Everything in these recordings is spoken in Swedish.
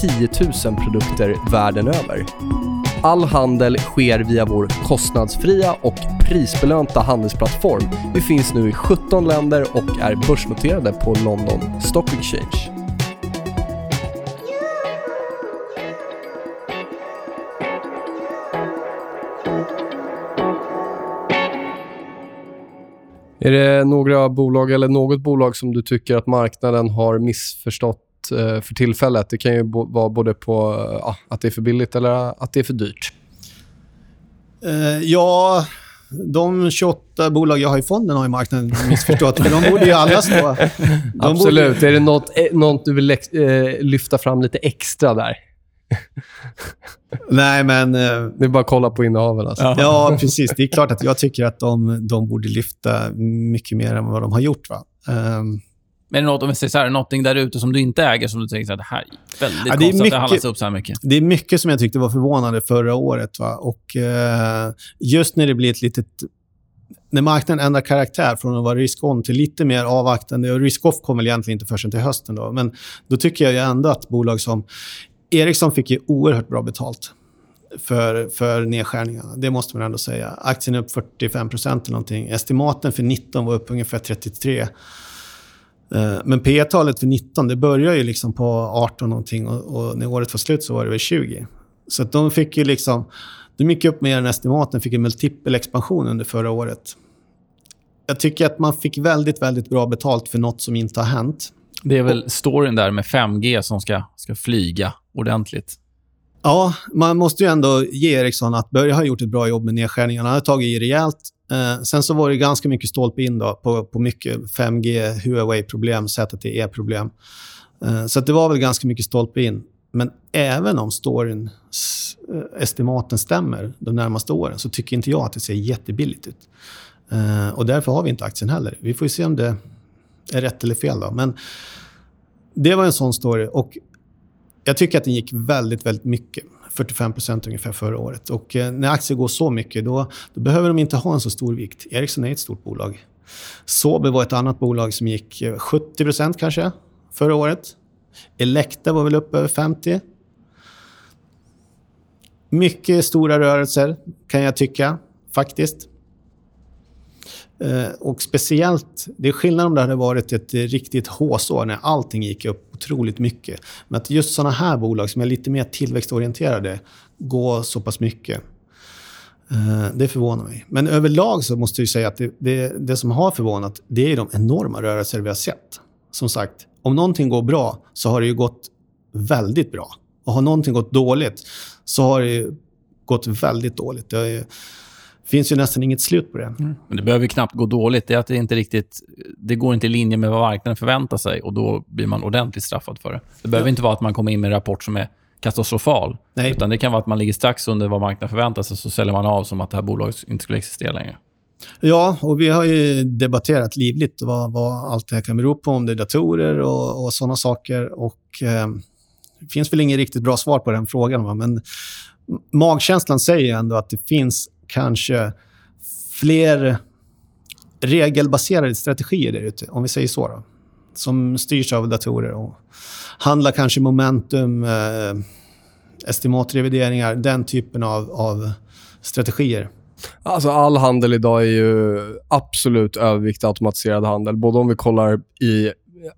10 000 produkter världen över. All handel sker via vår kostnadsfria och prisbelönta handelsplattform. Vi finns nu i 17 länder och är börsnoterade på London Stock Exchange. Är det några bolag eller något bolag som du tycker att marknaden har missförstått för tillfället? Det kan ju vara både på eh, att det är för billigt eller att det är för dyrt. Eh, ja, de 28 bolag jag har i fonden har ju marknaden missförstått. för de borde ju alla stå... Absolut. Borde, Är det något, eh, något du vill eh, lyfta fram lite extra där? nej, men... eh, Det är bara att kolla på innehaven. Alltså. Ja, precis. Det är klart att jag tycker att de, de borde lyfta mycket mer än vad de har gjort. Va? Ehm, Men är det något, om vi säger så här, någonting där ute som du inte äger som du tänker att det här är väldigt Ja, det är konstigt att det mycket- handlas upp så här mycket? det är mycket som jag tyckte var förvånande förra året. Va? Och eh, Just när det blir ett litet... När marknaden ändrar karaktär från att vara risk-on till lite mer avvaktande. Och risk-off kommer väl egentligen inte förrän till hösten. Då. Men då tycker jag ändå att bolag som... Ericsson fick ju oerhört bra betalt för, för nedskärningarna. Det måste man ändå säga. Aktien är upp 45 eller någonting. Estimaten för 19 var upp ungefär 33. Eh, Men P talet för 19 det börjar ju liksom på 18 någonting och, och när året var slut så var det väl 20. Så de fick ju liksom... De gick upp mer än estimaten, fick en multipel expansion under förra året. Jag tycker att man fick väldigt, väldigt bra betalt för något som inte har hänt. Det är väl storyn där med 5G som ska, ska flyga ordentligt. Ja, man måste ju ändå ge Ericsson att Börje har gjort ett bra jobb med nedskärningarna. Han har tagit i rejält. Eh, sen så var det ganska mycket stolpe in då på, på mycket 5G, Huawei-problem, ZTE-problem. Eh, så att det var väl ganska mycket stolpe in. Men även om storyn, eh, estimaten stämmer de närmaste åren så tycker inte jag att det ser jättebilligt ut. Eh, och därför har vi inte aktien heller. Vi får ju se om det är rätt eller fel. Då. Men det var en sån story. Och jag tycker att den gick väldigt, väldigt mycket. 45% ungefär förra året. Och eh, när aktier går så mycket, då, då behöver de inte ha en så stor vikt. Ericsson är ett stort bolag. Sobe var ett annat bolag som gick eh, 70% kanske förra året. Elekta var väl upp över 50. Mycket stora rörelser, kan jag tycka, faktiskt. Eh, och speciellt, det är skillnad om det hade varit ett riktigt håsår när allting gick upp otroligt mycket. Men att just såna här bolag som är lite mer tillväxtorienterade går så pass mycket. Eh, det förvånar mig. Men överlag så måste jag säga att det, det, det som har förvånat, det är de enorma rörelser vi har sett. Som sagt, om någonting går bra så har det ju gått väldigt bra. Och har någonting gått dåligt så har det ju gått väldigt dåligt. Det ju- finns ju nästan inget slut på det. Men det behöver ju knappt gå dåligt. Det är att det inte riktigt... Det går inte i linje med vad marknaden förväntar sig och då blir man ordentligt straffad för det. Det behöver inte vara att man kommer in med en rapport som är katastrofal. Nej. Utan det kan vara att man ligger strax under vad marknaden förväntar sig så säljer man av som att det här bolaget inte skulle existera längre. Ja, och vi har ju debatterat livligt vad, vad allt det här kan bero på, om det är datorer och, och sådana saker. Och, eh, det finns väl inget riktigt bra svar på den frågan, va? men magkänslan säger ändå att det finns kanske fler regelbaserade strategier där ute, om vi säger så. Då, som styrs av datorer och handlar kanske momentum, eh, estimatrevideringar, den typen av, av strategier. Alltså all handel idag är ju absolut övervikt automatiserad handel. Både om vi kollar i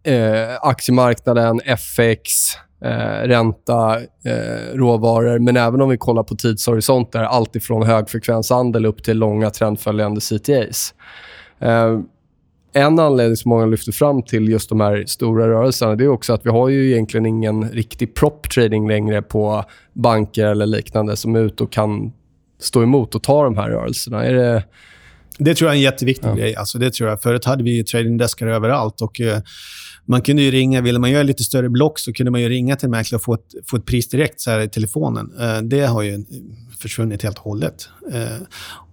eh, aktiemarknaden, FX, eh, ränta, eh, råvaror, men även om vi kollar på tidshorisonter, allt ifrån högfrekvenshandel upp till långa trendföljande CTAs. Eh, en anledning som många lyfter fram till just de här stora rörelserna det är också att vi har ju egentligen ingen riktig prop trading längre på banker eller liknande som är ute och kan stå emot och ta de här rörelserna. Är det, Det tror jag är en jätteviktig Ja. grej. Alltså det tror jag. Förut hade vi tradingdeskar överallt och eh, man kunde ju ringa, ville man göra lite större block så kunde man ju ringa till mäklaren mäklare och få ett, få ett pris direkt så här i telefonen. Eh, det har ju försvunnit helt och hållet. Eh,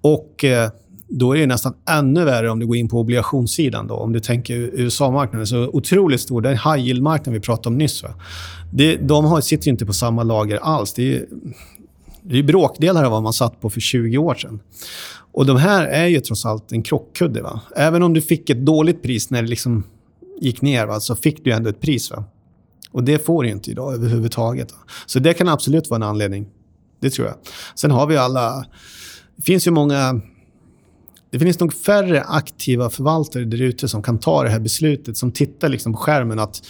och eh, då är det nästan ännu värre om du går in på obligationssidan. Då. Om du tänker USA-marknaden, så otroligt stor. Den high yield-marknaden vi pratade om nyss. Va? Det, de har, sitter inte på samma lager alls. Det är, det är bråkdelar av vad man satt på för 20 år sedan. Och de här är ju trots allt en krockkudde. Va? Även om du fick ett dåligt pris när det liksom gick ner, va? så fick du ändå ett pris. Va? Och det får du inte idag överhuvudtaget. Va? Så det kan absolut vara en anledning. Det tror jag. Sen har vi alla... Det finns ju många... Det finns nog färre aktiva förvaltare där ute som kan ta det här beslutet, som tittar liksom på skärmen att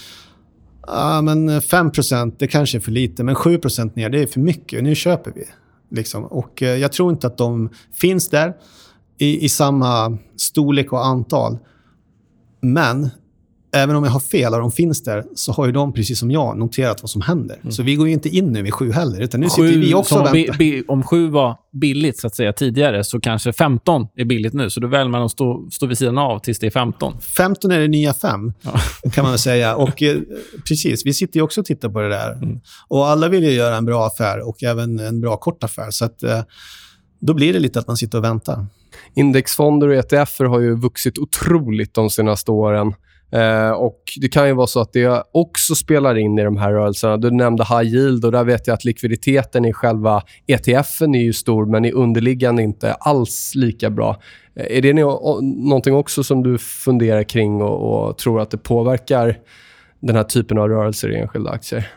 ah, men 5% det kanske är för lite, men 7 ner, det är för mycket. Nu köper vi. Liksom. Och eh, jag tror inte att de finns där i, i samma storlek och antal. Men även om jag har fel och de finns där, så har ju de, precis som jag, noterat vad som händer. Mm. Så vi går ju inte in nu vid sju heller, utan nu sju, sitter vi också och väntar. om sju var billigt så att säga tidigare, så kanske 15 är billigt nu. Så då väljer man att stå, stå vid sidan av tills det är 15. 15 är det nya 5, ja. kan man väl säga. Och eh, precis, vi sitter ju också och tittar på det där. Mm. Och alla vill ju göra en bra affär och även en bra kort affär. Så att, eh, då blir det lite att man sitter och väntar. Indexfonder och ETFer har ju vuxit otroligt de senaste åren. Eh, och Det kan ju vara så att det också spelar in i de här rörelserna. Du nämnde high yield och där vet jag att likviditeten i själva ETFen är ju stor men i underliggande inte alls lika bra. Eh, är det någonting också som du funderar kring och, och, tror att det påverkar den här typen av rörelser i enskilda aktier?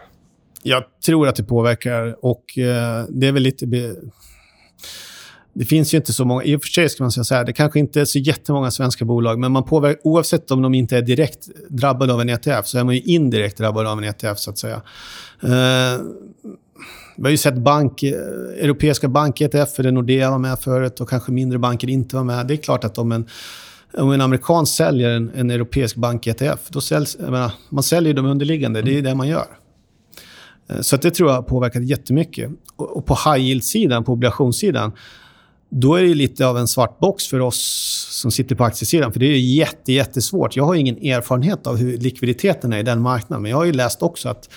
Jag tror att det påverkar och eh, det är väl lite det finns ju inte så många, i och för sig ska man säga så här, det kanske inte är så jättemånga svenska bolag, men man påverkar, oavsett om de inte är direkt drabbade av en ETF, så är man ju indirekt drabbad av en ETF, så att säga. Uh, vi har ju sett bank, eh, europeiska bank-ETF, där Nordea var med förut och kanske mindre banker inte var med. Det är klart att om en, om en amerikan säljer en, en europeisk bank-ETF, då säljs, menar, man säljer de underliggande. Det är det man gör. Eh, så det tror jag har påverkat jättemycket. Och, och på high yield-sidan, på obligationssidan, då är det lite av en svart box för oss som sitter på aktiesidan. För det är jätte, jättesvårt. Jag har ingen erfarenhet av hur likviditeten är i den marknaden. Men jag har ju läst också att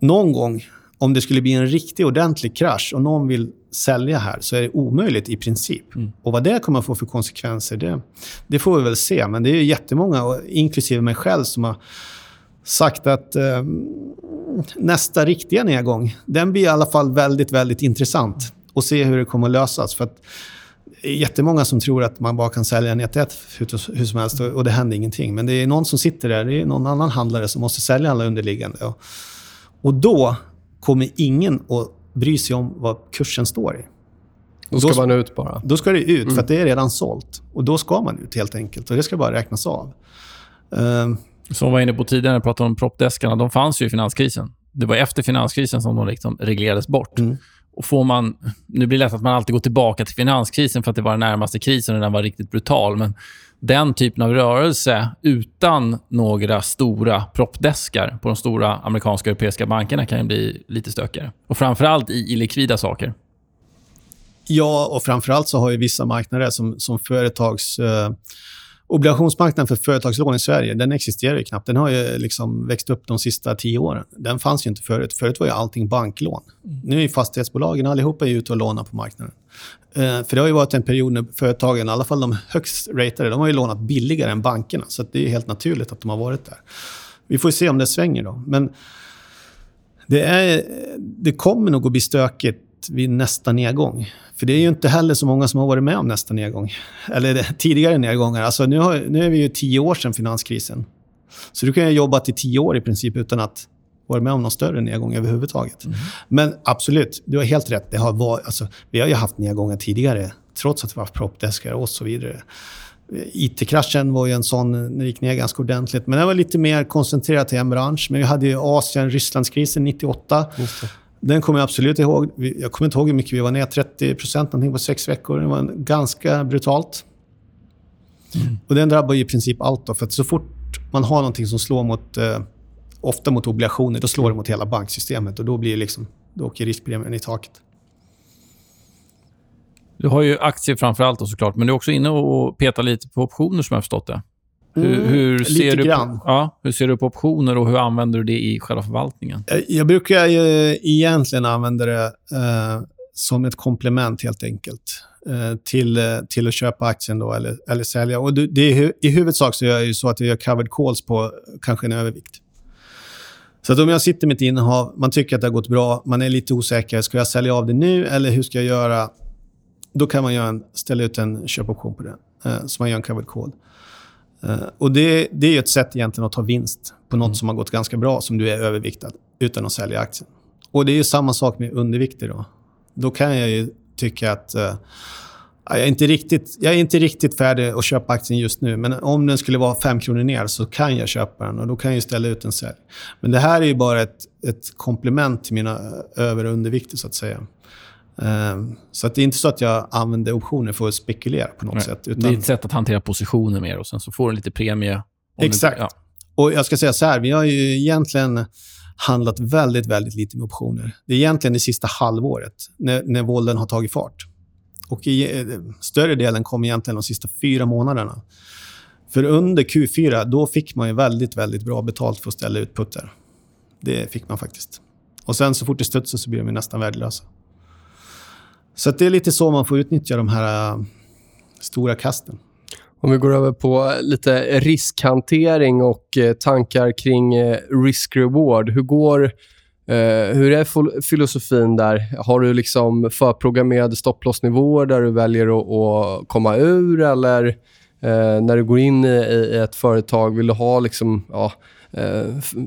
någon gång, om det skulle bli en riktig ordentlig krasch och någon vill sälja här, så är det omöjligt i princip. Mm. Och vad det kommer att få för konsekvenser, det, det får vi väl se. Men det är jättemånga, inklusive mig själv, som har sagt att eh, nästa riktiga nedgång, den blir i alla fall väldigt, väldigt intressant och se hur det kommer att lösas. För att det är jättemånga som tror att man bara kan sälja en ETF hur som helst och det händer ingenting. Men det är någon som sitter där, det är någon annan handlare som måste sälja alla underliggande. Och, då kommer ingen att bry sig om vad kursen står i. Då ska då, man ut bara? Då ska det ut, mm. för det är redan sålt. Och då ska man ut helt enkelt. Och det ska bara räknas av. Uh, som vi var inne på tidigare, när vi pratade om proppdeskarna. De fanns ju i finanskrisen. Det var efter finanskrisen som de liksom reglerades bort. Mm. Och får man, nu blir det lätt att man alltid går tillbaka till finanskrisen för att det var den närmaste krisen och den var riktigt brutal. Men den typen av rörelse utan några stora proppdeskar på de stora amerikanska och europeiska bankerna kan ju bli lite stökigare. Och framförallt i, illikvida saker. Ja, och framförallt så har ju vissa marknader som, som företags... Eh, Obligationsmarknaden för företagslån i Sverige, den existerar ju knappt. Den har ju liksom växt upp de sista tio åren. Den fanns ju inte förut. Förut var ju allting banklån. Mm. Nu är fastighetsbolagen allihopa ute och lånar på marknaden. Eh, för det har ju varit en period när företagen, i alla fall de högst ratade, de har ju lånat billigare än bankerna. Så det är helt naturligt att de har varit där. Vi får se om det svänger då. Men det, är, det kommer nog att bli stökigt vid nästa nedgång. För det är ju inte heller så många som har varit med om nästa nedgång. Eller tidigare nedgångar. Alltså nu, har, nu är vi ju tio år sedan finanskrisen. Så du kan ju jobba till tio år i princip utan att vara med om någon större nedgång överhuvudtaget. Mm. Men absolut, du har helt rätt. Det har varit, alltså, vi har ju haft nedgångar tidigare, trots att vi har haft proppdeskar och så vidare. IT-kraschen var ju en sån, den gick ner ganska ordentligt. Men den var lite mer koncentrerad till en bransch. Men vi hade ju Asien-Rysslandskrisen 98. Den kommer jag absolut ihåg. Jag kommer inte ihåg hur mycket vi var ner. 30 procent på sex veckor. Det var ganska brutalt. Mm. Och den drabbar i princip allt. Då, för att så fort man har någonting som slår mot, eh, ofta mot obligationer, då slår det mot hela banksystemet. Och då, blir liksom, då åker riskpremien i taket. Du har ju aktier framför allt såklart, men du är också inne och petar lite på optioner som jag har förstått det. Hur, Mm, hur, ser du grann. På, ja, hur ser du på optioner och hur använder du det i själva förvaltningen? Jag, jag brukar ju egentligen använda det eh, som ett komplement helt enkelt eh, till, eh, till att köpa aktien då eller, eller sälja. Och det, det är, I huvudsak så gör jag ju så att jag gör covered calls på kanske en övervikt. Så att om jag sitter med ett innehav, man tycker att det har gått bra, man är lite osäker. Ska jag sälja av det nu eller hur ska jag göra? Då kan man göra en, ställa ut en köpoption på det. Eh, så man gör en covered call. Eh, och det, det är ett sätt egentligen att ta vinst på något som har gått ganska bra, som du är överviktad, utan att sälja aktien. Och det är ju samma sak med undervikter då. Då kan jag ju tycka att ja, jag, är inte riktigt, jag är inte riktigt färdig att köpa aktien just nu, men om den skulle vara 5 kronor ner så kan jag köpa den och då kan jag ställa ut en sälj. Men det här är ju bara ett, ett komplement till mina över och undervikter, så att säga. Ehm, Så det är inte så att jag använder optioner för att spekulera på något Nej, sätt. Det är Utan, ett sätt att hantera positioner mer och sen så får du lite premie. om du- Exakt. ja. och jag ska säga så här, vi har ju egentligen handlat väldigt, väldigt lite med optioner. Det är egentligen det sista halvåret, när, när vålden har tagit fart. Och i, eh, större delen kom egentligen de sista fyra månaderna. För under Q4, då fick man ju väldigt, väldigt bra betalt för att ställa ut putter. Det fick man faktiskt. Och sen så fort det studsar så blir de nästan värdelösa. Så att det är lite så man får utnyttja de här äh, stora kasten. Om vi går över på lite riskhantering och eh, tankar kring eh, risk-reward. Hur går... Eh, hur är filosofin där? Har du liksom förprogrammerade stopplossnivåer där du väljer att, komma ur? Eller när du går in i, ett företag, vill du ha liksom, ja,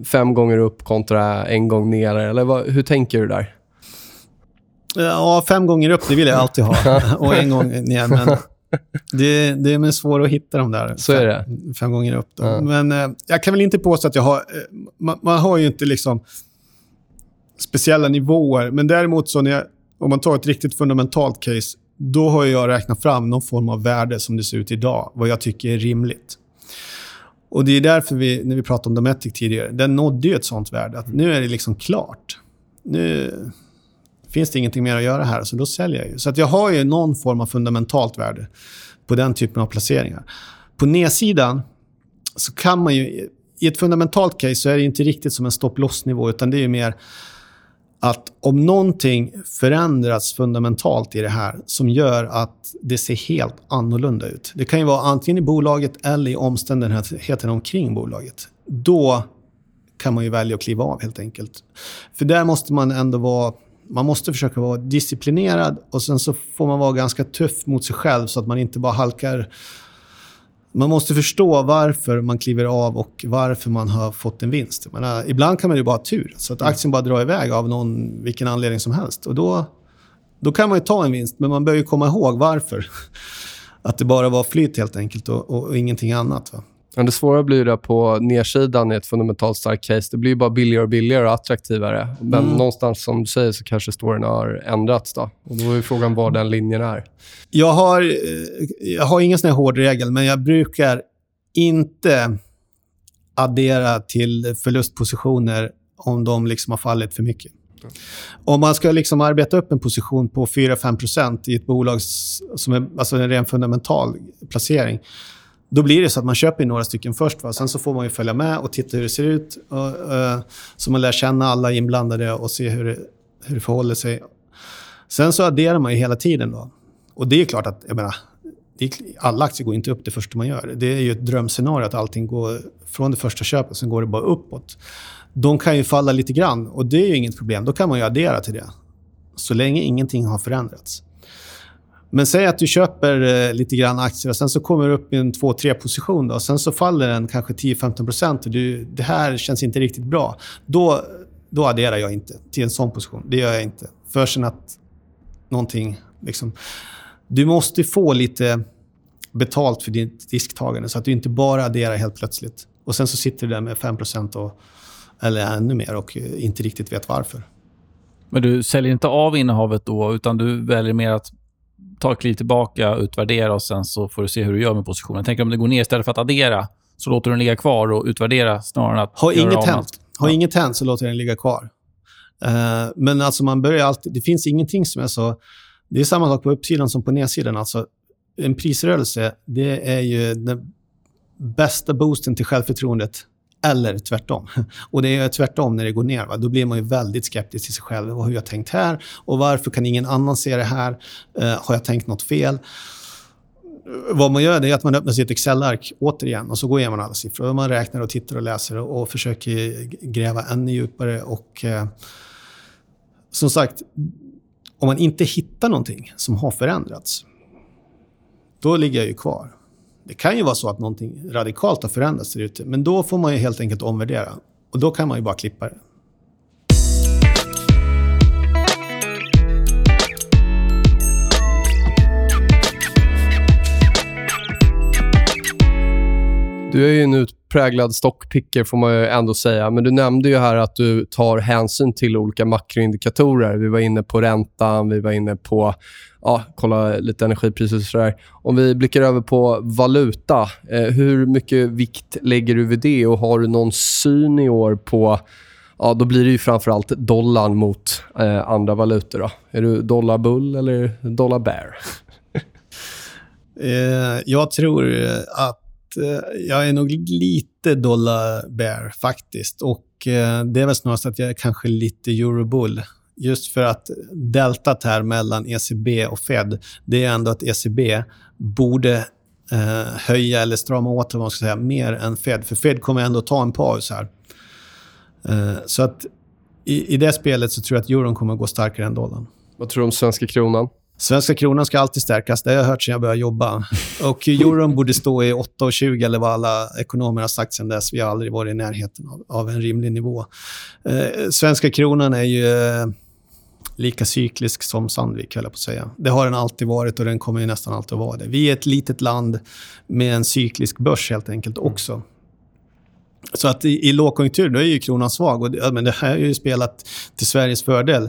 fem gånger upp kontra en gång ner? Eller hur tänker du där? Ja, fem gånger upp, det vill jag alltid ha. Och en gång ner. Men det, det är svårt att hitta de där Så är det. fem gånger upp. Ja. Men eh, jag kan väl inte påstå att jag har... Eh, man, man har ju inte liksom speciella nivåer. Men däremot så när jag, om man tar ett riktigt fundamentalt case, då har jag räknat fram någon form av värde som det ser ut idag. Vad jag tycker är rimligt. Och Det är därför vi, när vi pratade om Dometic tidigare, den nådde ju ett sånt värde. Att nu är det liksom klart. Nu finns det ingenting mer att göra här, så då säljer jag ju. Så att jag har ju någon form av fundamentalt värde på den typen av placeringar. På nedsidan så kan man ju... I ett fundamentalt case så är det inte riktigt som en stopp-loss-nivå, utan det är ju mer att om någonting förändras fundamentalt i det här som gör att det ser helt annorlunda ut. Det kan ju vara antingen i bolaget eller i omständigheterna omkring bolaget. Då kan man ju välja att kliva av helt enkelt. För där måste man ändå vara... Man måste försöka vara disciplinerad och sen så får man vara ganska tuff mot sig själv så att man inte bara halkar... Man måste förstå varför man kliver av och varför man har fått en vinst. Jag menar, ibland kan man ju bara ha tur, så att aktien bara drar iväg av någon, vilken anledning som helst. Och då, då kan man ju ta en vinst, men man bör ju komma ihåg varför. Att det bara var flyt helt enkelt och, och, och ingenting annat. Va? Men det svåra blir det på nedsidan i ett fundamentalt starkt case. Det blir bara billigare och billigare och attraktivare. Men Mm. någonstans, som du säger, så kanske storyn har ändrats. Då. Och då är frågan var den linjen är. Jag har, eh, jag har ingen sån här hård regel, men jag brukar inte addera till förlustpositioner om de liksom har fallit för mycket. Om man ska liksom arbeta upp en position på 4-5% i ett bolag som är alltså en ren fundamental placering, då blir det så att man köper några stycken först. Va? Sen så får man ju följa med och titta hur det ser ut. Och, uh, så man lär känna alla inblandade och se hur det, hur det förhåller sig. Sen så adderar man ju hela tiden. då. Och det är klart att, jag menar, det är, alla aktier går inte upp det första man gör. Det är ju ett drömscenario att allting går från det första köpet, sen går det bara uppåt. De kan ju falla lite grann och det är ju inget problem. Då kan man ju addera till det. Så länge ingenting har förändrats. Men säg att du köper eh, lite grann aktier och sen så kommer du upp i en 2-3 position. Då, och sen så faller den kanske 10-15 procent och du, det här känns inte riktigt bra. Då, då adderar jag inte till en sån position. Det gör jag inte. Förrän att någonting... Liksom, du måste få lite betalt för ditt risktagande så att du inte bara adderar helt plötsligt. Och sen så sitter du där med 5 och, eller ännu mer och eh, inte riktigt vet varför. Men du säljer inte av innehavet då, utan du väljer mer att ta ett kliv tillbaka, utvärdera och sen så får du se hur du gör med positionen. Tänker om det går ner istället för att addera, så låter du den ligga kvar och utvärdera snarare än att Har inget hänt, har Ja. inget hänt så låter den ligga kvar. Eh, men alltså man börjar alltid... Det finns ingenting som är så... Det är samma sak på uppsidan som på nedsidan. Alltså, en prisrörelse, det är ju... Den, bästa boosten till självförtroendet eller tvärtom. Och det är tvärtom när det går ner. Va? Då blir man ju väldigt skeptisk till sig själv. Vad har jag tänkt här? Och varför kan ingen annan se det här? Eh, har jag tänkt något fel? Vad man gör är att man öppnar sitt Excel-ark återigen och så går igenom alla siffror. Och man räknar och tittar och läser och, försöker gräva ännu djupare. Och eh, som sagt, om man inte hittar någonting som har förändrats, då ligger jag ju kvar. Det kan ju vara så att någonting radikalt har förändrats där ute, men då får man ju helt enkelt omvärdera. Och då kan man ju bara klippa det. Du är ju en utpräglad stockpicker får man ju ändå säga. Men du nämnde ju här att du tar hänsyn till olika makroindikatorer. Vi var inne på räntan, vi var inne på ja, kolla lite energipriser och sådär. Om vi blickar över på valuta. Eh, hur mycket vikt lägger du vid det och har du någon syn i år på Ja, då blir det ju framförallt dollarn mot eh, andra valutor. Då. Är du dollarbull eller dollarbear? eh, jag tror att Eh, jag är nog lite dollar bear faktiskt. Och eh, det är väl snarast att jag är kanske lite eurobull. Just för att deltat här mellan ECB och Fed, det är ändå att ECB borde eh, höja eller strama åt, vad man ska säga, mer än Fed. För Fed kommer ändå ta en paus här. Eh, så att i, i det spelet så tror jag att euron kommer att gå starkare än dollarn. Vad tror du om svenska kronan? Svenska kronan ska alltid stärkas. Det har jag hört sedan jag började jobba. Och euron borde stå i 8,20 eller vad alla ekonomer har sagt sedan dess. Vi har aldrig varit i närheten av, av en rimlig nivå. Eh, svenska kronan är ju eh, lika cyklisk som Sandvik, höll jag på att säga. Det har den alltid varit och den kommer ju nästan alltid att vara det. Vi är ett litet land med en cyklisk börs helt enkelt också. Så att i, i lågkonjunktur då är ju kronan svag. Och det, men det här har ju spelat till Sveriges fördel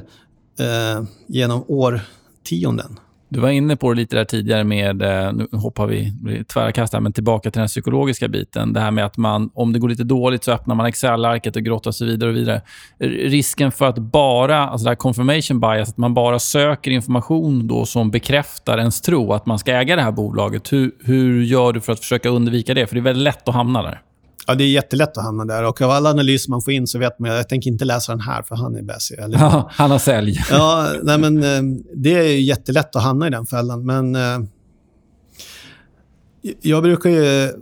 eh, genom år årtionden. Du var inne på det lite där tidigare med, eh, nu hoppar vi tvära kast här, men tillbaka till den psykologiska biten. Det här med att man, om det går lite dåligt så öppnar man Excel-arket och grottar sig vidare och vidare. Risken för att bara, alltså det här confirmation bias, att man bara söker information då som bekräftar ens tro att man ska äga det här bolaget. Hur, hur gör du för att försöka undvika det? För det är väldigt lätt att hamna där. Ja, det är jättelätt att hamna där. Och av alla analyser man får in så vet man att jag tänker inte läsa den här, för han är bäst. Ja, han har sälj. Ja, nej, men, eh, det är jättelätt att hamna i den fällan. Men eh, jag brukar ju...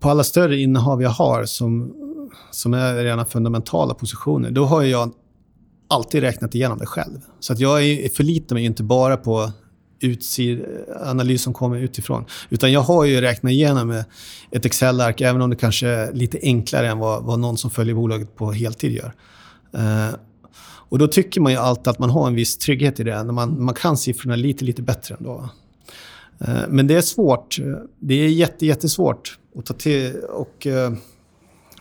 På alla större innehav jag har, som, som är rena fundamentala positioner, då har jag alltid räknat igenom det själv. Så att jag förlitar mig inte bara på utsid, analys som kommer utifrån. Utan jag har ju räknat igenom ett Excel-ark, även om det kanske är lite enklare än vad, vad någon som följer bolaget på heltid gör. Uh, och då tycker man ju alltid att man har en viss trygghet i det, när man, man kan siffrorna lite, lite bättre ändå. Uh, men det är svårt. Det är jätte, jättesvårt att ta till och uh,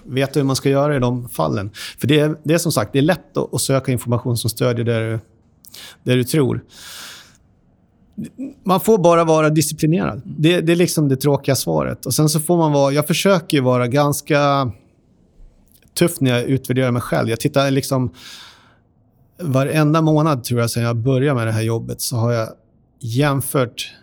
veta hur man ska göra i de fallen. För det är, det är som sagt, det är lätt att, att söka information som stödjer det, det du tror. Man får bara vara disciplinerad. Det, det, är liksom det tråkiga svaret. Och sen så får man vara... Jag försöker vara ganska tuff när jag utvärderar mig själv. Jag tittar liksom... Varenda månad, tror jag, sen jag började med det här jobbet så har jag jämfört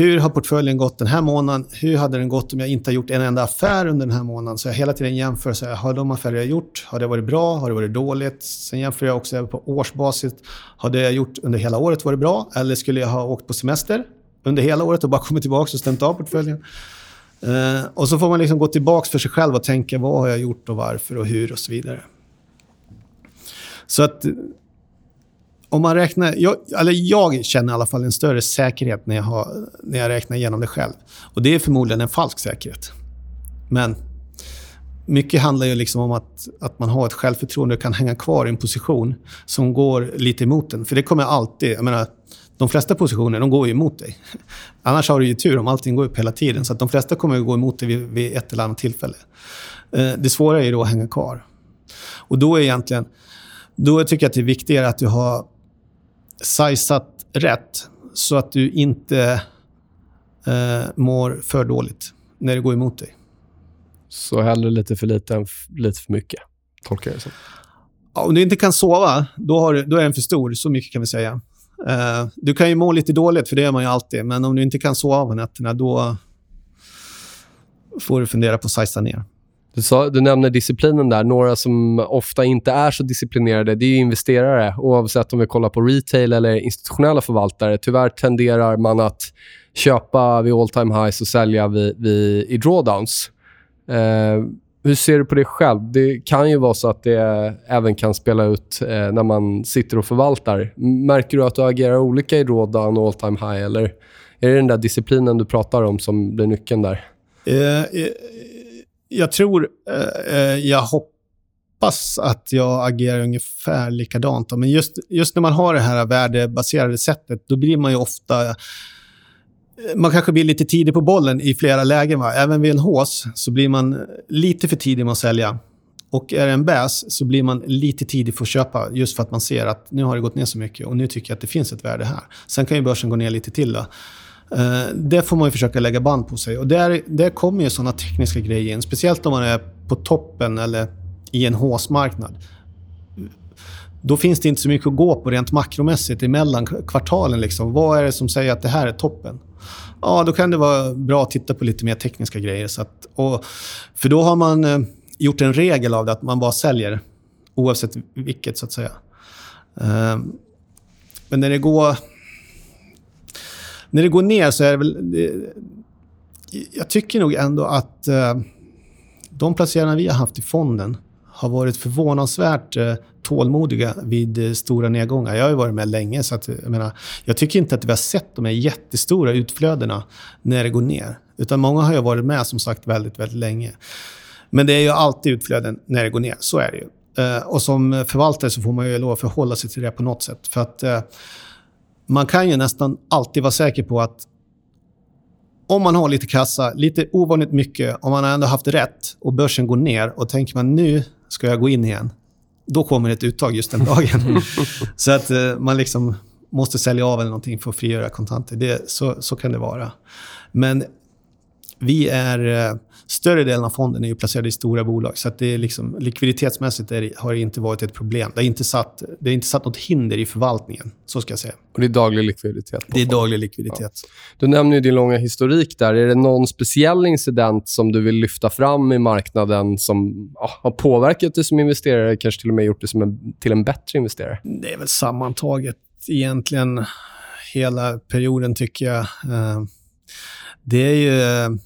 hur har portföljen gått den här månaden? Hur hade den gått om jag inte har gjort en enda affär under den här månaden? Så jag hela tiden jämför. Så har de affärer jag gjort, har det varit bra? Har det varit dåligt? Sen jämför jag också på årsbasis. Har det jag gjort under hela året varit bra? Eller skulle jag ha åkt på semester under hela året och bara kommit tillbaka och stämt av portföljen? Uh, och så får man liksom gå tillbaka för sig själv och tänka vad har jag gjort och varför och hur och så vidare. Så att om man räknar... Jag, eller jag känner i alla fall en större säkerhet när jag, har, när jag räknar igenom det själv. Och Det är förmodligen en falsk säkerhet. Men mycket handlar ju liksom om att, att man har ett självförtroende och kan hänga kvar i en position som går lite emot en. För det kommer alltid... Jag menar, de flesta positioner de går ju emot dig. Annars har du ju tur om allting går upp hela tiden. Så att de flesta kommer att gå emot dig vid, vid ett eller annat tillfälle. Eh, det svåra är ju då att hänga kvar. Och då är egentligen... Då tycker jag att det är viktigare att du har sizat rätt så att du inte eh, mår för dåligt när det går emot dig. Så hellre lite för lite än lite för mycket, tolkar jag det som. Ja, om du inte kan sova, då, har då är den för stor. Så mycket kan vi säga. Uh, du kan ju må lite dåligt, för det gör man ju alltid. Men om du inte kan sova på nätterna, då, får du fundera på att sajsa ner. Du, sa, du nämner disciplinen där. Några som ofta inte är så disciplinerade, det är investerare. Oavsett om vi kollar på retail eller institutionella förvaltare. Tyvärr tenderar man att köpa vid all time highs och sälja vid, vid, i drawdowns. Eh, hur ser du på det själv? Det kan ju vara så att det även kan spela ut eh, när man sitter och förvaltar. Märker du att du agerar olika i drawdown och all time high? Eller är det den där disciplinen du pratar om som blir nyckeln där? Eh, eh jag tror, eh, eh, jag hoppas att jag agerar ungefär likadant. Då. Men just, just när man har det här värdebaserade sättet, då blir man ju ofta... Eh, man kanske blir lite tidig på bollen i flera lägen. Va? Även vid en hås så blir man lite för tidig med att sälja. Och är det en bäs så blir man lite tidig för att köpa just för att man ser att nu har det gått ner så mycket och nu tycker jag att det finns ett värde här. Sen kan ju börsen gå ner lite till. Då. Eh, det får man ju försöka lägga band på sig. Och där, där kommer ju sådana tekniska grejer in. Speciellt om man är på toppen eller i en håsmarknad. Då finns det inte så mycket att gå på rent makromässigt emellan kvartalen. Liksom. Vad är det som säger att det här är toppen? Ja, då kan det vara bra att titta på lite mer tekniska grejer. Så att, och, för då har man eh, gjort en regel av det, att man bara säljer oavsett vilket, så att säga. Eh, men när det går när det går ner så är det väl... Det, jag tycker nog ändå att eh, de placerarna vi har haft i fonden har varit förvånansvärt eh, tålmodiga vid eh, stora nedgångar. Jag har ju varit med länge, så att, jag, menar, jag tycker inte att vi har sett de här jättestora utflödena när det går ner. Utan många har ju varit med, som sagt, väldigt, väldigt länge. Men det är ju alltid utflöden när det går ner. Så är det ju. Eh, och som förvaltare så får man ju lov att förhålla sig till det på något sätt. För att eh, man kan ju nästan alltid vara säker på att om man har lite kassa, lite ovanligt mycket, om man ändå haft rätt och börsen går ner och tänker man nu ska jag gå in igen, då kommer ett uttag just den dagen. så att eh, man liksom måste sälja av eller någonting för att frigöra kontanter. Det, så, så kan det vara. Men vi är... Eh, större delen av fonden är ju placerad i stora bolag. Så att det är liksom, likviditetsmässigt är har det inte varit ett problem. Det är inte, satt, det inte satt något hinder i förvaltningen. Så ska jag säga. Och det är daglig likviditet? Det är daglig likviditet. Ja. Du nämner ju din långa historik där. Är det någon speciell incident som du vill lyfta fram i marknaden som ja, har påverkat dig som investerare, kanske till och med gjort dig som en, till en bättre investerare? Det är väl sammantaget egentligen hela perioden, tycker jag. Eh, det är ju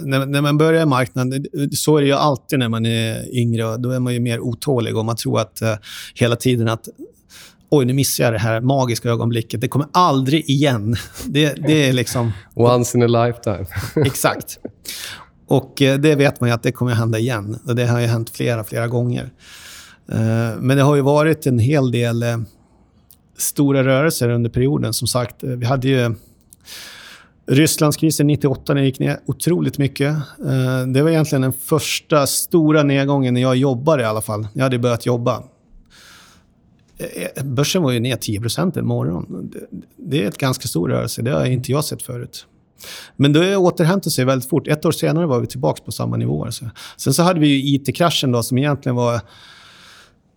när, när, man börjar i marknaden, så är det ju alltid när man är yngre. Då är man ju mer otålig och man tror att uh, hela tiden att oj, nu missar jag det här magiska ögonblicket. Det kommer aldrig igen. Det, det är liksom... Once in a lifetime. exakt. Och uh, det vet man ju att det kommer hända igen. Och det har ju hänt flera, flera gånger. Uh, men det har ju varit en hel del stora rörelser under perioden. Som sagt, vi hade ju Rysslandskrisen 98 när det gick ner otroligt mycket. Eh, det var egentligen den första stora nedgången när jag jobbade i alla fall. Jag hade börjat jobba. Eh, eh, börsen var ju ner 10% en morgon. Det är ett ganska stor rörelse. Det har inte jag sett förut. Men det återhämtade sig väldigt fort. Ett år senare var vi tillbaka på samma nivåer. Sen så hade vi ju IT-kraschen då som egentligen var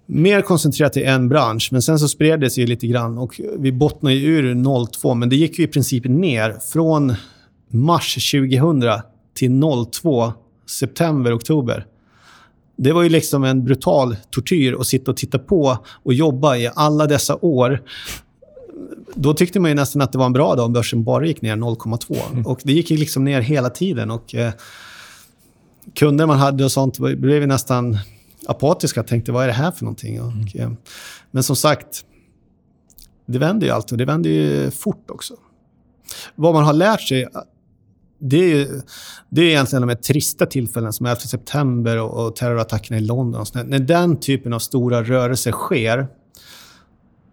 mer koncentrerat till en bransch, men sen så spred det sig lite grann och vi bottnade ur 02, men det gick ju i princip ner från mars 2000 till 02, september, oktober. Det var ju liksom en brutal tortyr att sitta och titta på och jobba i alla dessa år. Då tyckte man ju nästan att det var en bra dag om börsen bara gick ner 0,2. Mm. Och det gick ju liksom ner hela tiden. Och eh, Kunder man hade och sånt blev nästan apatiska och tänkte vad är det här för någonting? Och, mm. Eh, men som sagt, det vänder ju alltid och det vänder ju fort också. Vad man har lärt sig, det är, ju, det är egentligen de här trista tillfällen som 11 september och, och terrorattackerna i London. Och när den typen av stora rörelser sker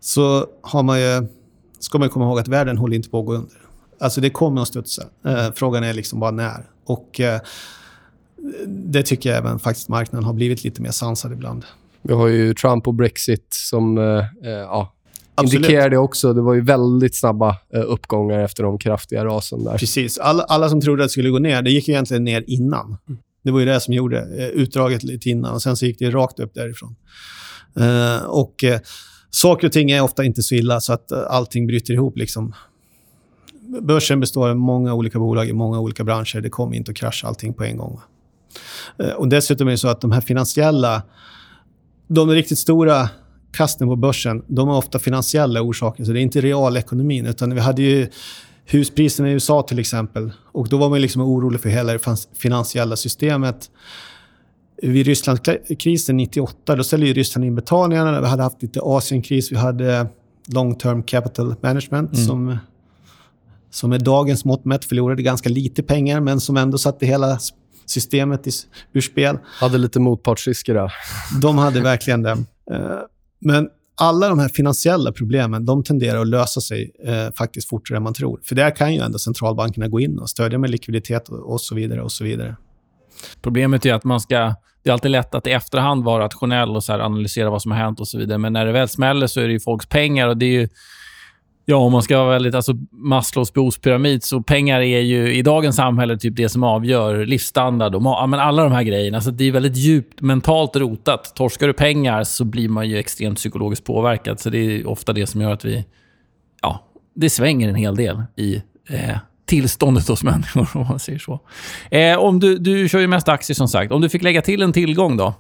så har man ju, ska man komma ihåg att världen håller inte på att gå under. Alltså det kommer att studsa. Eh, frågan är liksom bara när. Och eh, det tycker jag även faktiskt marknaden har blivit lite mer sansad ibland. Vi har ju Trump och Brexit som eh, eh ja, indikerar det också. Det var ju väldigt snabba eh, uppgångar efter de kraftiga rasen där. Precis. Alla, alla som trodde att det skulle gå ner, det gick ju egentligen ner innan. Det var ju det som gjorde eh, utdraget lite innan och sen så gick det rakt upp därifrån. Eh, och eh, saker och ting är ofta inte så illa så att allting bryter ihop liksom börsen består av många olika bolag i många olika branscher. Det kommer inte att krascha allting på en gång. Eh, och dessutom är det så att de här finansiella... De riktigt stora kasten på börsen, de har ofta finansiella orsaker. Så det är inte realekonomin. Utan vi hade ju huspriserna i USA till exempel. Och då var man liksom orolig för hela det finansiella systemet. Vid Rysslandskrisen 98, då ställde ju Ryssland in betalningarna. Vi hade haft lite Asienkris. Vi hade long term capital management mm. som, som med dagens mått mätt förlorade ganska lite pengar, men som ändå satte hela systemet i, ur spel. Hade lite motpartsrisker där. De hade verkligen det. Eh, men alla de här finansiella problemen de tenderar att lösa sig eh, faktiskt fortare än man tror. För där kan ju ändå centralbankerna gå in och stödja med likviditet och, och så vidare. och så vidare. Problemet är att man ska... Det är alltid lätt att i efterhand vara rationell och så analysera vad som har hänt och så vidare. Men när det väl smäller så är det ju folks pengar och det är ju... Ja, om man ska vara väldigt... Alltså Maslows behovspyramid, så pengar är ju i dagens samhälle typ det som avgör livsstandard och ja, men alla de här grejerna. Så det är väldigt djupt mentalt rotat. Torskar du pengar så blir man ju extremt psykologiskt påverkad. Så det är ofta det som gör att vi... Ja, det svänger en hel del i eh, tillståndet hos människor, om man säger så. Eh, om du, du kör ju mest aktier, som sagt. Om du fick lägga till en tillgång då?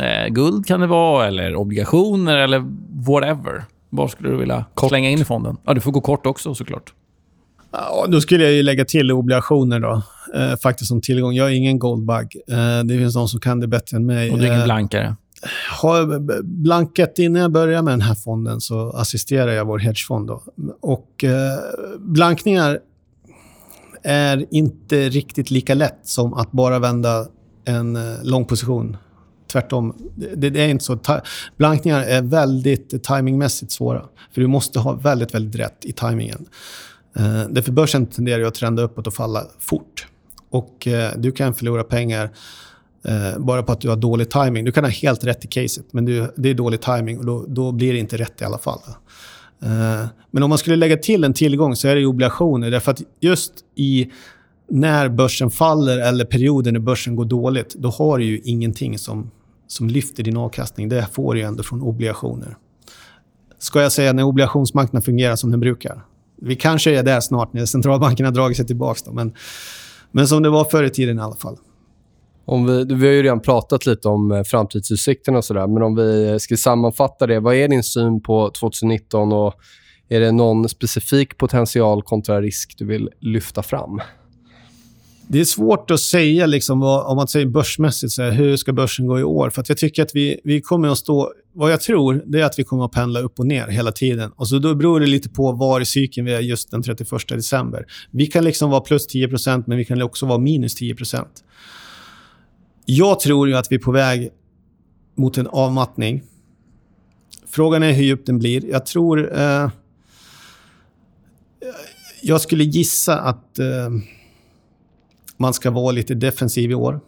Eh, guld kan det vara, eller obligationer, eller whatever. Vad skulle du vilja kort. slänga in i fonden? Ja, du får gå kort också, såklart. Ja, då skulle jag lägga till obligationer då. Eh, faktiskt som tillgång. Jag är ingen goldbug. Eh, det finns de som kan det bättre än mig. Och du är ingen eh, blankare? Har blanket innan jag börjar med den här fonden så assisterar jag vår hedgefond. Då. Och eh, blankningar är inte riktigt lika lätt som att bara vända en eh, lång position. Tvärtom. Det, det är inte så. Blankningar är väldigt timingmässigt svåra. För du måste ha väldigt, väldigt rätt i timingen. Eh, därför börsen tenderar ju att trenda uppåt och falla fort. Och eh, du kan förlora pengar eh, bara på att du har dålig timing. Du kan ha helt rätt i caset, men du, det är dålig timing och då, då blir det inte rätt i alla fall. Eh, men om man skulle lägga till en tillgång så är det obligationer. Därför att just i när börsen faller eller perioden när börsen går dåligt, då har du ju ingenting som, som lyfter din avkastning. Det får du ju ändå från obligationer. Ska jag säga när obligationsmarknaden fungerar som den brukar? Vi kanske är där snart när centralbankerna har dragit sig tillbaka. men, men som det var förr i tiden i alla fall. Om vi, vi har ju redan pratat lite om eh, framtidsutsikterna och sådär, men om vi ska sammanfatta det. Vad är din syn på 2019 och är det någon specifik potential kontra risk du vill lyfta fram? Det är svårt att säga, liksom, vad, om man säger börsmässigt, så här, hur ska börsen gå i år? För jag tycker att vi, vi kommer att stå... Vad jag tror det är att vi kommer att pendla upp och ner hela tiden. Och så Då beror det lite på var i cykeln vi är just den 31 december. Vi kan liksom vara plus 10% men vi kan också vara minus 10% jag tror ju att vi är på väg mot en avmattning. Frågan är hur djup den blir. Jag tror... Eh, jag skulle gissa att eh, man ska vara lite defensiv i år,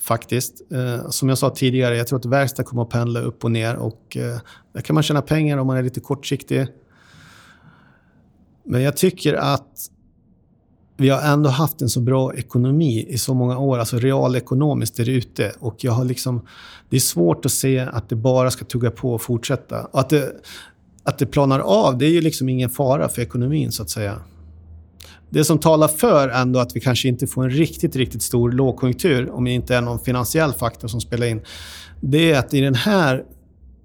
faktiskt. Eh, som jag sa tidigare, jag tror att verkstad kommer att pendla upp och ner. och eh, Där kan man tjäna pengar om man är lite kortsiktig. Men jag tycker att vi har ändå haft en så bra ekonomi i så många år, alltså realekonomiskt där ute. Och jag har liksom, det är svårt att se att det bara ska tugga på och fortsätta. Och att, det, att det planar av, det är ju liksom ingen fara för ekonomin, så att säga. Det som talar för ändå att vi kanske inte får en riktigt, riktigt stor lågkonjunktur, om det inte är någon finansiell faktor som spelar in, det är att i den här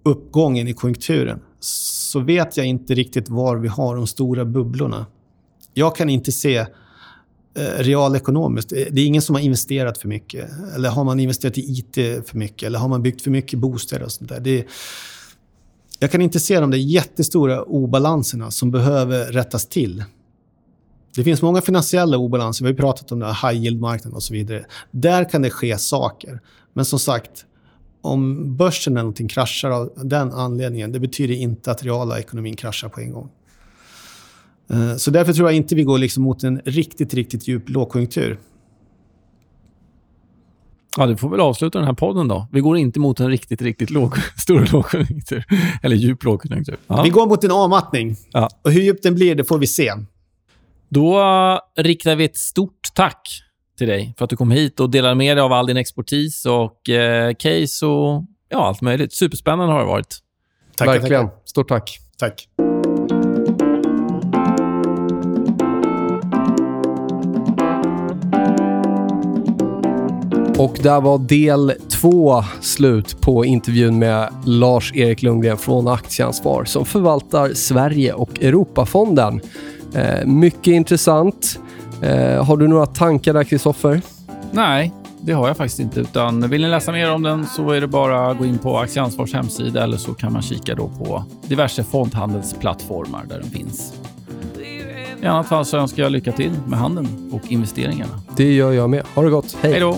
uppgången i konjunkturen så vet jag inte riktigt var vi har de stora bubblorna. Jag kan inte se eh, realekonomiskt. Eh, det är ingen som har investerat för mycket. Eller har man investerat i IT för mycket? Eller har man byggt för mycket bostäder och sånt där? Det är, jag kan inte se de där jättestora obalanserna som behöver rättas till. Det finns många finansiella obalanser. Vi har pratat om det high yield-marknaden och så vidare. Där kan det ske saker. Men som sagt, om börsen eller någonting kraschar av den anledningen, det betyder inte att reala ekonomin kraschar på en gång. Eh, så därför tror jag inte vi går liksom mot en riktigt, riktigt djup lågkonjunktur. Ja, du får väl avsluta den här podden då. Vi går inte mot en riktigt, riktigt låg, stor lågkonjunktur. Eller djup lågkonjunktur. Ja. Vi går mot en avmattning. Ja. Och hur djup den blir, det får vi se. Då riktar vi ett stort tack till dig för att du kom hit och delade med dig av all din expertis och eh, case och ja, allt möjligt. Superspännande har det varit. Tack, Verkligen. Tackar. Stort tack. Tack. Och där var del två slut på intervjun med Lars-Erik Lundgren från Aktieansvar som förvaltar Sverige och Europafonden. Eh, mycket intressant. Eh, har du några tankar där, Kristoffer? Nej, det har jag faktiskt inte. Utan vill ni läsa mer om den så är det bara att gå in på Aktieansvars hemsida eller så kan man kika då på diverse fondhandelsplattformar där den finns. I annat fall så önskar jag lycka till med handeln och investeringarna. Det gör jag med. Ha det gott. Hej. Hej då!